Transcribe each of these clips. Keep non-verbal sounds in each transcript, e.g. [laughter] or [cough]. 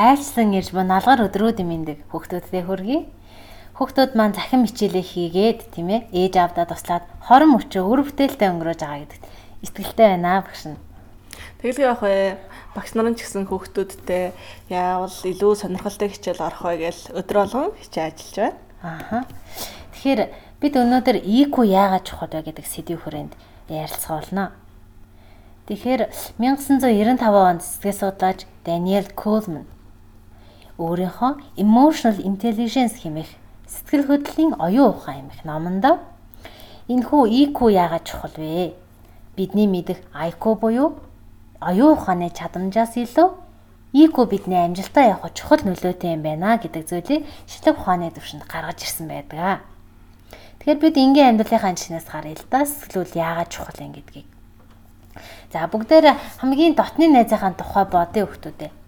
айлсан ирж ба налгар өдрүүд миндэг хүүхдүүдтэй хүргэе. Хүүхдүүд маань захин хичээлээ хийгээд тийм ээ ээж авдаа туслаад хорон мөчөө өр бүтээлтэй өнгөрөөж байгаа гэдэгт итгэлтэй байна багш нь. Тэгэлгүй явах вэ? Багш нарын ч гэсэн хүүхдүүдтэй яавал илүү сонирхолтой хичээл орох вэ гэж өдөр болгон хичээ ажиллаж байна. Ааха. Тэгэхээр бид өнөөдөр IQ яагаад чухал вэ гэдэг сэдвийн хүрээнд ярилцгаулна. Тэгэхээр 1995 онд сэтгэл судлаач Daniel Goleman өөрийнхөө Emotional Intelligence хэмээх сэтгэл хөдлөлийн оюун ухаан хэмээх номонд энэхүү IQ яагаад чухал вэ? Бидний мэдих IQ буюу оюун ухааны чадамжаас илүү IQ бидний амжилтаа явах чухал нөлөөтэй юм байна гэдэг зүйлийг шилэг ухааны төвшөнд гаргаж ирсэн байдаг. Тэгэхээр бид энгийн амьдралынхаа жишнээс харъя л да сэтгэлүүл яагаад чухал юм гэдгийг. За бүгдээр хамгийн дотны найзынхаа тухай бодъё хүмүүстээ.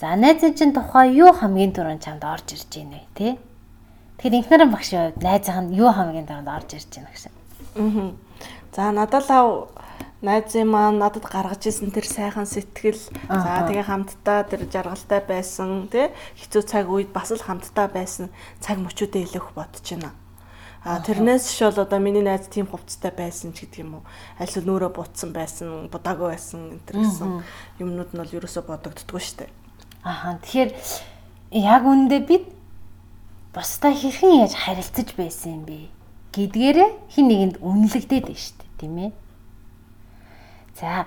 За найзын чинь тухай юу хамгийн түрүүнд чамд орж ирж байна вэ те? Тэгэхээр инхнэрэн багшийн хувьд найзынх нь юу хамгийн түрүүнд орж ирж байна гэсэн. Аа. За надад лав найзын маань надад гаргаж исэн тэр сайхан сэтгэл за тэгээ хамтдаа тэр жаргалтай байсан тий хэцүү цаг үед бас л хамтдаа байсан цаг мөчүүдэд илүүх бодож байна. А тэрнээс ш бол одоо миний найз тийм хувцастай байсан ч гэдэг юм уу. Аль нөөрэ буцсан байсан, будаагүй байсан энэ төр гэсэн юмнууд нь бол ерөөсө бодогддгоо штэ. Аа тэгэхээр яг үндэ бид бусдаа хэрхэн яаж харилцаж байсан юм бэ гэдгээрээ хин нэгэнд үнэлэгдээд байна шүү дээ тийм ээ. За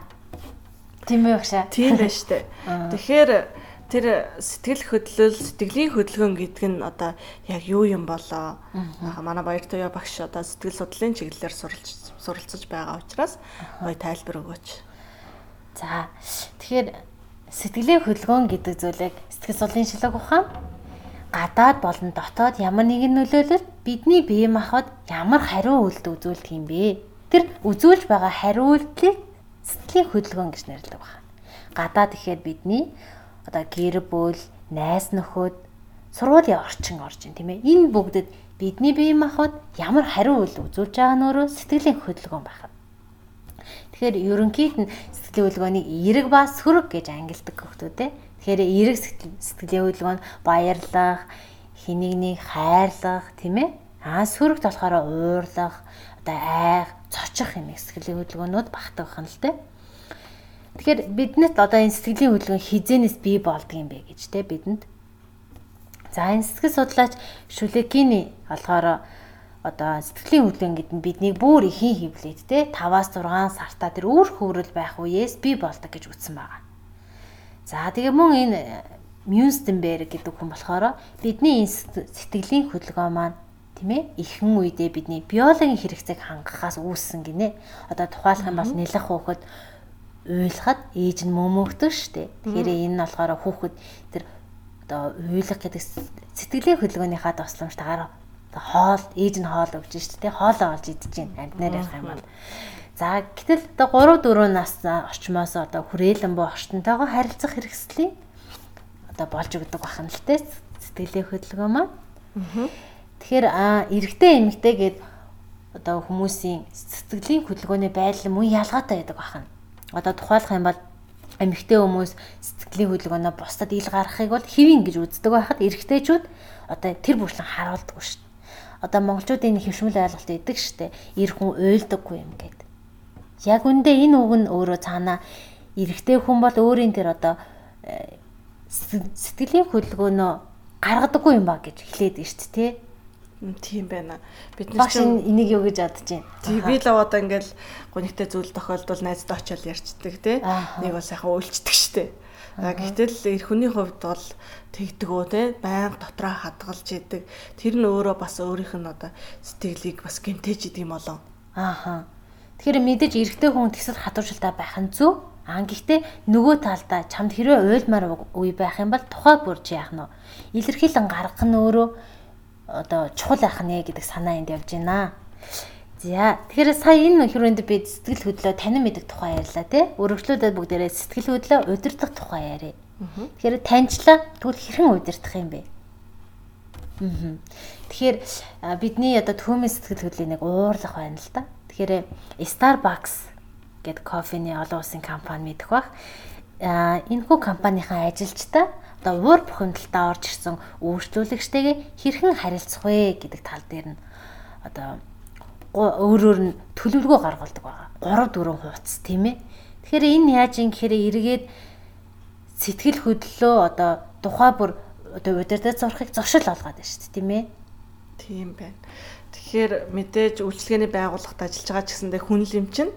тийм ээ багшаа. Тийм байна шүү дээ. [laughs] Тэгэхээр тэр сэтгэл хөдлөл, сэтгэлийн хөдөлгөөн гэдэг нь одоо яг юу юм болоо. Манай баяр туяа багш одоо сэтгэл судлалын чиглэлээр суралж суралцж байгаа учраас гоё тайлбар өгөөч. За тэгэхээр Сэтгэлийн хөдөлгөөн гэдэг зүйлийг сэтгэл судлалын шилэг ухаан гадаад болон дотоод ямар нэгэн нөлөөлөлд бидний бие махбод ямар хариу үйлдэл үзүүлдэг юм бэ? Тэр үзүүлж байгаа хариу үйлдлийг сэтгэлийн хөдөлгөөн гэж нэрлэдэг байна. Гадаад ихэд бидний одоо гэр бүл, найз нөхөд, сургуулийн орчин орж ин тийм ээ. Энэ бүгдэд бидний бие махбод ямар хариу үйлдэл үзүүлж байгаа нөрөө сэтгэлийн хөдөлгөөн байна. Тэгэхээр ерөнхийд нь сэтгэлийн хөдөлгөөнийг эерэг ба сөрөг гэж ангилдаг хөхтүүдээ. Тэгэхээр эерэг сэтгэлийн хөдөлгөөнд баярлах, хэнийг нэг хайрлах, тийм ээ? Аа сөрөгт болохоор уурлах, одоо айх, цочих юм сэтгэлийн хөдөлгөөнүүд багтдаг байна л дээ. Тэгэхээр биднэт одоо энэ сэтгэлийн хөдөлгөөн хизэнээс бий болдго юм бэ гэж те бидэнд. За энэ сэтгэл судлаач Шүлекини болохоор одоо сэтгэлийн хөдөлгөөн гэдэг нь биднийг бүр ихийн хөвлөд те 5-аас 6 сартаа тэр үр хөврөл байх үеэс бий болдог гэж үтсэн байгаа. За тэгээ мөн энэ Мюнстенберг гэдэг хүн болохоор бидний сэтгэлийн хөдөлгөөн маань тийм ээ ихэнх үедээ бидний биологийн хэрэгцээг хангахаас үүссэн гинэ. Одоо тухайлах юм бол нэлэх хөөхд уйлахад ээж нь мөмөгдөг штэ. Тэгэхээр энэ нь болохоор хүүхэд тэр одоо уйлах гэдэг сэтгэлийн хөдөлгөөнийхаа тусламжтайгаар хоол ээж нь хоол өгч шүү дээ хоолоо олж идэж байна. Амтнаар ярих юм бол. За гэтэл одоо 3 4 нас орчмоос одоо хүрээлэн боо орчтойгоо харилцах хэрэгслийн одоо болж өгдөг бахан л дээ сэтгэлийн хөдөлгөөн маань. Тэгэхээр эрэгтэй эмэгтэй гээд одоо хүмүүсийн сэтгэлийн хөдөлгөөний байдал мөн ялгаатай байдаг бахан одоо тухайлах юм бол эмэгтэй хүмүүс сэтгэлийн хөдөлгөөнөө бусдад ил гаргахыг бол хэвэн гэж үздэг байхад эрэгтэйчүүд одоо тэр бүрлэн харуулдаг шүү одоо монголчуудын хөвшмөл ойлголт идэг штэ. Ир хүн уйлдаггүй юм гээд. Яг үндэ энэ үг нь өөрөө цаанаа эрэгтэй хүн бол өөрийн тэр одоо э, сэтгэлийн хөдөлгөөнөө гаргадаггүй юм ба гэж хэлээд штэ тий. Тийм байна. Бид нар чинь энийг юу гэж бодож байна. Тий би л одоо ингээл гонигтай зүйл тохиолдвол найздаа очиод ярьцдаг тий. Нэг бол сайхан уйлчдаг штэ. Гэтэл эр хүний хувьд бол тэгдэгөө те байнга дотроо хадгалж идэг. Тэр нь өөрөө бас өөрийнх нь одоо сэтгэлийг бас гэмтэж идэг юм болоо. Ааха. Тэгэхээр мэдээж эрэгтэй хүн тэгсэл хатууршилтай байх нь зөв. Аа гэхдээ нөгөө талдаа чамд хэрвээ уйлмаар үе байх юм бол тухай бүрж яах нь илэрхийлэн гаргах нь өөрөө одоо чухал ах нэ гэдэг санаа энд явж байна. За тэгэхээр сая энэ хүрээнд би сэтгэл хөдлөө танин мэддэг тухай ярьлаа тий. Өргөжлүүдэд бүгдээрээ сэтгэл хөдлөө удирдах тухай яриа. Тэгэхээр таньчлаа тэгвэл хэрхэн удирдах юм бэ? Тэгэхээр бидний одоо төвийн сэтгэл хөдлөлийн нэг уурлах байна л да. Тэгэхээр Starbucks гэдэг кофений олон улсын компани мэдэх бах. А энэ хүү компанийн ажилчдаа одоо уур бухимдалтаа орж ирсэн үйлчлүүлэгчтэйгээ хэрхэн харилцах вэ гэдэг тал дээр нь одоо өөрөөр нь төлөвлөгөө гаргадаг байгаа. 3 4 хуудас тийм ээ. Тэгэхээр энэ яаж юм гэхээр эргээд сэтгэл хөдлөлөө одоо тухай бүр одоо удирдах зурхыг зуршил олгоод байна шүү дээ тийм ээ. Тийм байна. Тэгэхээр мэдээж үйлчлэгээний байгууллагад ажиллаж байгаа ч гэсэндээ хүн лим чинь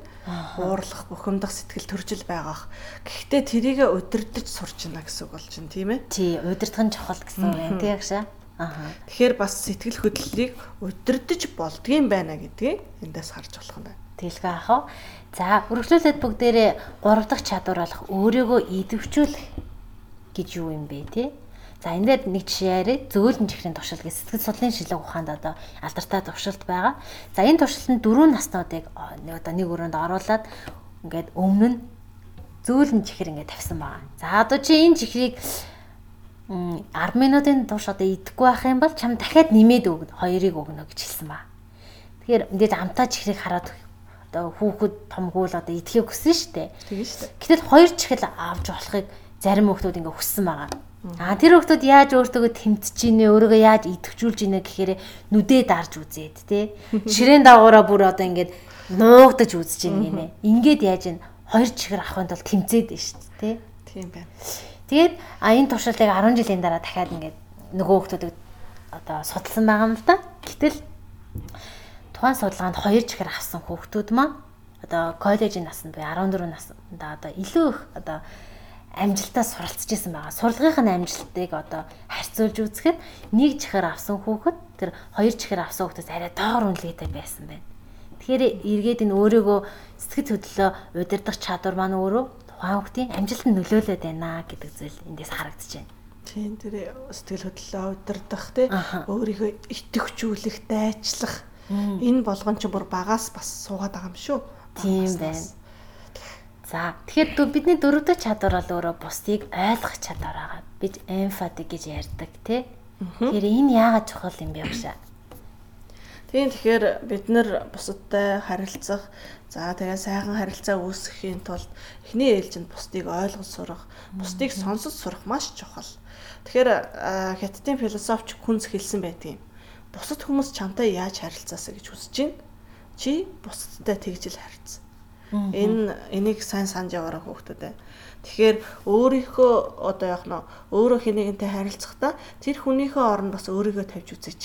уурлах, бухимдах сэтгэл төржил байгаах. Гэхдээ тэрийг удирдах сурч байна гэсэн үг болж байна тийм ээ. Тий, удирдах нь чухал гэсэн үг байна тийм агшаа. Тэгэхээр бас сэтгэл хөдлөлийг удирдах болдгийм байна гэдгийг эндээс харж болох нь байна. Тэлгээ ах. За, өргөжлүүлээд бүгдээрээ гурав дахь чадвар болох өөрийгөө идэвхжүүлэх гэж юу юм бэ те? За энэ дээр нэг жишээ яриа зөөлөн чихрийн туршил гэж сэтгэл судлалын шилэг ухаанд одоо алдартай туршилт байгаа. За энэ туршилтанд дөрвөн наснуудыг одоо нэг өрөөнд оруулаад ингээд өмнө нь зөөлөн чихэр ингээд тавьсан байгаа. За одоо чи энэ чихрийг 10 минутын турш одоо идэхгүй байх юм бол чам дахиад нэмээд өгнө хоёрыг өгнө гэж хэлсэн ба. Тэгэхээр ингээд амтаа чихрийг хараад одоо хүүхэд томгуул одоо идэхийг хүсэн. Тэгээ шүү дээ. Гэтэл хоёр чихэл авч болохыг зарим хүмүүс ингээд хүссэн байгаа. Аа тэр хүмүүс яаж өөртөө тэмцэж ийнэ өөрийгөө яаж идэвхжүүлж ийнэ гэхээр нүдээ дарж үзээд тий. [laughs] Ширээн дагуура бүр одоо ингээд нуугдаж үзэж ийн гинэ. Ингээд яаж ин хоёр чихэр авахын тулд тэмцээд байна дээ тий. Тийм байна. Тэгээд а энэ туршилтыг 10 жилийн дараа дахиад ингээд нөгөө хүмүүсийг одоо судалсан байгаа юм л да. Гэтэл тухайн судалгаанд хоёр чихэр авсан хүүхдүүд маань одоо коллежийн наснд буюу 14 наснда одоо илүү их одоо амжилтаа суралцж исэн байгаа. Сурлагынх нь амжилтыг одоо харьцуулж үзэхэд нэг чихэр авсан хүүхэд тэр хоёр чихэр авсан хүүхдээс арай доор үнэлгээтэй байсан байна. Тэгэхээр эргээд энэ өөрийгөө сэтгэл хөдлөлөө удирдах чадвар маань өөрөө тухайн хүүхдийн амжилтанд нөлөөлөд байна гэдэг зүйл эндээс харагдаж байна. Тийм тэр сэтгэл хөдлөлөө удирдах тий өөрийгөө итгэвчүүлэх, дайчлах энэ болгон ч бүр багаас бас суугаад байгаа юм шүү. Тийм байна. За тэгэхээр бидний дөрөвдөг чадвар бол өөрөө бусдыг ойлгох чадвар байгаа. Бид эмфати гэж ярьдаг тий. Тэгэхээр энэ яагаад чухал юм бэ багшаа? Тийм тэгэхээр бид нар бусадтай харилцах За тэгээ сайхан харилцаа үүсгэхийн тулд эхний ээлжинд бусдыг ойлгож сурах, бусдыг сонсож сурах маш чухал. Тэгэхээр хятадын философч Күнз хэлсэн байдгийн. Бусад хүмүүс чамтай яаж харилцаасаа гэж хүсэж байна. Чи бусдтай тэгжил харьц. Энэ энийг сайн санаж яваарай хүүхдүүдээ. Тэгэхээр өөрийнхөө одоо яг нь өөрөө хэнийгэнтэй харилцахдаа тэр хүнийхээ оронд бас өөрийгөө тавьж үзээч.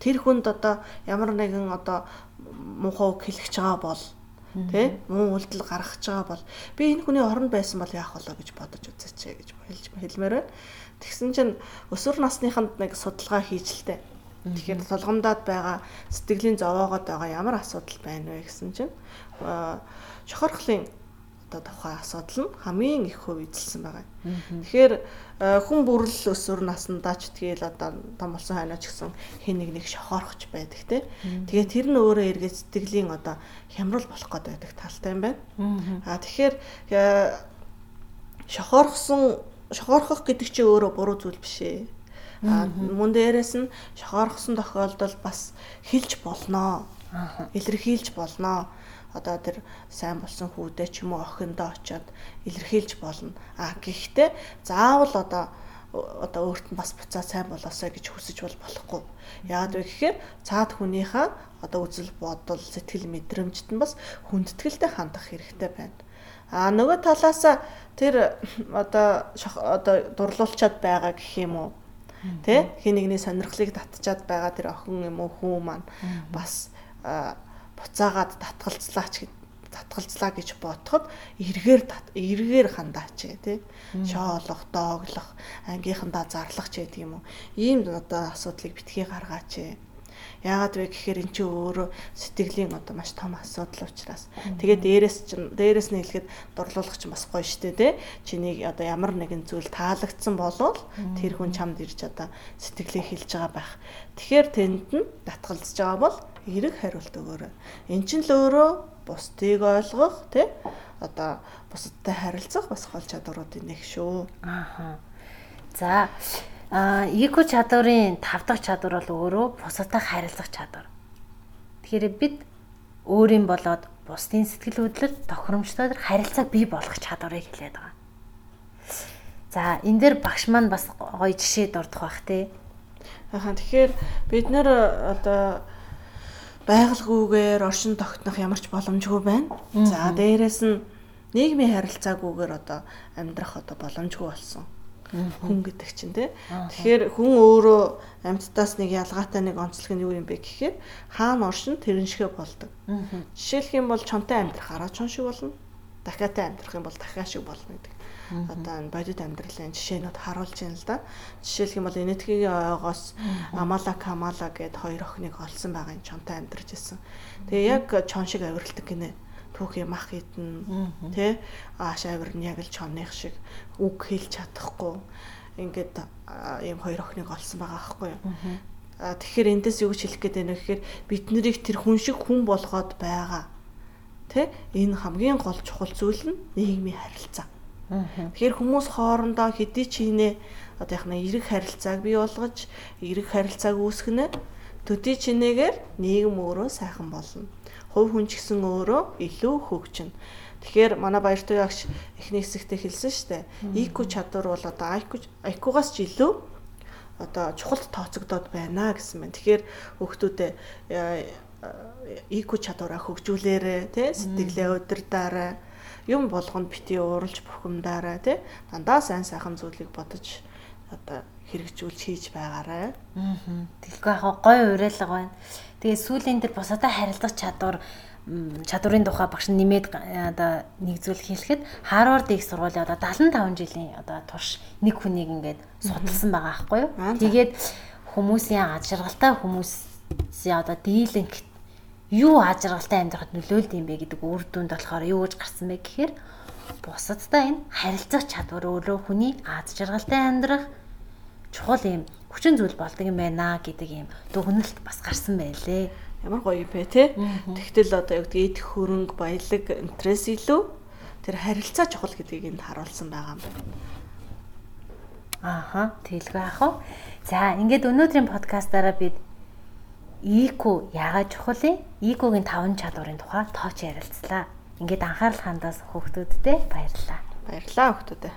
Тэр хүнд одоо ямар нэгэн одоо муухай үг хэлэх байгаа бол тий муу үйлдэл гаргах байгаа бол би энэ хүний оронд байсан бол яах болоо гэж бодож үзээч гэж хэлж хэлмээр байна. Тэгсэн чинь өсвөр насныханд нэг судалгаа хийж л тээ. Тэгэхээр тулгамдаад байгаа сэтгэлийн зовоогоод байгаа ямар асуудал байна вэ гэсэн чинь шохорхлын одоо тухайн асуудал нь хамгийн их хувь эзэлсэн байгаа. Тэгэхээр э, хүн бүрл өсвөр наснда ч тэгэл одоо том болсон хойно ч гэсэн хэн нэг нэг шохоорхож байдаг те. Тэгээд тэр нь өөрөө эргээд сэтгэлийн одоо хямрал болох гээд байдаг талтай юм байна. Аа тэгэхээр э, шохоорхсон шохоорхох гэдэг чинь өөрөө буруу зүйл биш ээ. А мөн дээрэс нь шохоорхсон тохиолдолд бас хилж болноо. Илэрхийлж болноо одоо тэр сайн болсон хүүдээ ч юм уу охиндоо очиод илэрхийлж болно. А гэхдээ заавал одоо одоо өөрт нь бас буцаа сайн болоосоо гэж хүсэж бол болохгүй. Яагаад вэ гэхээр цаад хүнийхээ одоо үзэл бодол, сэтгэл мэдрэмжт нь бас хүндэтгэлтэй хандах хэрэгтэй байна. А нөгөө талаас тэр одоо одоо дурлуулчаад байгаа гэх юм уу? Тэ хин нэгний сонирхлыг татчаад байгаа тэр охин юм уу хүү маань бас буцаагаад татгалзлаач татгалзлаа гэж бодоход эргээр эргээр хандаач тий шоолох дооглох ангийнхандаа зарлах ч гэдэг юм уу ийм одоо асуудлыг битгий гаргаач Яагаад вэ гэхээр эн чинь өөрөө сэтгэлийн одоо маш том асуудал учраас. Тэгээд дээрэс чинь дээрэс нь хэлэхэд дурлуулагч бас гоё штэ тий. Чинийг одоо ямар нэгэн зүйл таалагдсан болвол тэр хүн чамд ирж одоо сэтгэлээ хэлж байгаа байх. Тэгэхээр тэнд нь татгалзаж байгаа бол эрэг хариулт өгөөрэй. Эн чинь л өөрөө бусдыг ойлгох тий одоо бусадтай харилцах бас гол чадваруудын нэг шүү. Ааха. За а эко чадварын 5 дахь чадвар бол өөрөө бусадтай харилцах чадвар. Тэгэхээр бид өөрийн болоод бусдын сэтгэл хөдлөл тохиромжтой харилцааг бий болгох чадварыг хэлээд байгаа. За энэ дээр багш маань бас гоё жишээ дурдах бах тий. Ахаа тэгэхээр бид нэр одоо байгальгүйгээр оршин тогтнох ямар ч боломжгүй байна. За дээрэс нь нийгмийн харилцаагүйгээр одоо амьдрах одоо боломжгүй болсон хүн гэдэг чинь тий. Тэгэхээр хүн өөрөө амьтдаас нэг ялгаатай нэг онцлог нь юу юм бэ гэхээр хаана оршин тэрэн шигэ болдог. Жишээлх юм бол чонтой амьдрах араа чон шиг болно. Дахиатай амьдрах юм бол дахиа шиг болно гэдэг. Одоо энэ бодит амьдралын жишээнүүд харуулж байна л да. Жишээлх юм бол энэтхгийн ойгоос Амала Камала гэд хоёр охиныг олсон байгаа юм чонтой амьдарч исэн. Тэгээ яг чон шиг авиралдаг гинэ түүхий мах идэн тэ ааш авир нь яг л чонных шиг үг хэлж чадахгүй ингээд ийм хоёр охиныг олсон байгаа аахгүй юу. Тэгэхээр эндээс юу гэж хэлэх гээд байна вэ гэхээр бид нарыг тэр хүн шиг хүн болгоод байгаа. Тэ энэ хамгийн гол чухал зүйл нь нийгмийн харилцаа. Тэгэхээр хүмүүс хоорондоо хэдий ч хийнэ одоо яхна эрэг харилцааг бий болгож эрэг харилцааг үүсгэнэ төдий чинээгээр нийгэм өөрөө сайхан болно хувь хүн ч гэсэн өөрөө илүү хөгжинэ. Тэгэхээр манай баяртай агш эхний хэсэгтээ хэлсэн шүү дээ. IQ чадвар бол одоо IQ IQ-гаас ч илүү одоо чухалд тооцогдоод байна гэсэн мэн. Тэгэхээр хүүхдүүдээ IQ чадвараа хөгжүүлээрэ тий сэтгэлээ удирдаарай. Юм болгонд бити ууралж бухимдаарай тий. Дандаа сайн сайхан зүйлийг бодож одоо хэрэгжүүлж хийж байгаарай. Аа. Тэгэхгүй яг гой уриалга байна. Тэгээ сүүлийн дээр бусадаа харилцах чадвар чадварын тухай багш нэмээд одоо нэг зүйл хэлэхэд Harvard их сургуулийн одоо 75 жилийн одоо турш нэг хүнийг ингээд судалсан байгаа аахгүй юу. Тэгээд хүмүүсийн аз жаргалтай хүмүүсийн одоо дийлэнх юу аз жаргалтай амьдрахад нөлөөлд юм бэ гэдэг үр дүнд болохоор юу гэж гарсан бэ гэхээр бусадтай энэ харилцах чадвар өөрөө хүний аз жаргалтай амьдрах чухал юм хүчин зүйл болдог юм байна гэдэг юм дүгнэлт бас гарсан байлээ. Ямар гоё юм бэ те. Тэгтэл одоо яг эд хөрөнгө баялаг интерес илүү тэр харилцаа чухал гэдгийг энд харуулсан байгаа юм байна. Ааха, тэлгүй ах уу. За, ингээд өнөөдрийн подкастаараа бид ИК яагаад чухал юм? ИК-гийн таван чадварын тухай тооч ярилцлаа. Ингээд анхаарал хандаас хүүхдүүдтэй баярлалаа. Баярлалаа хүүхдүүдээ.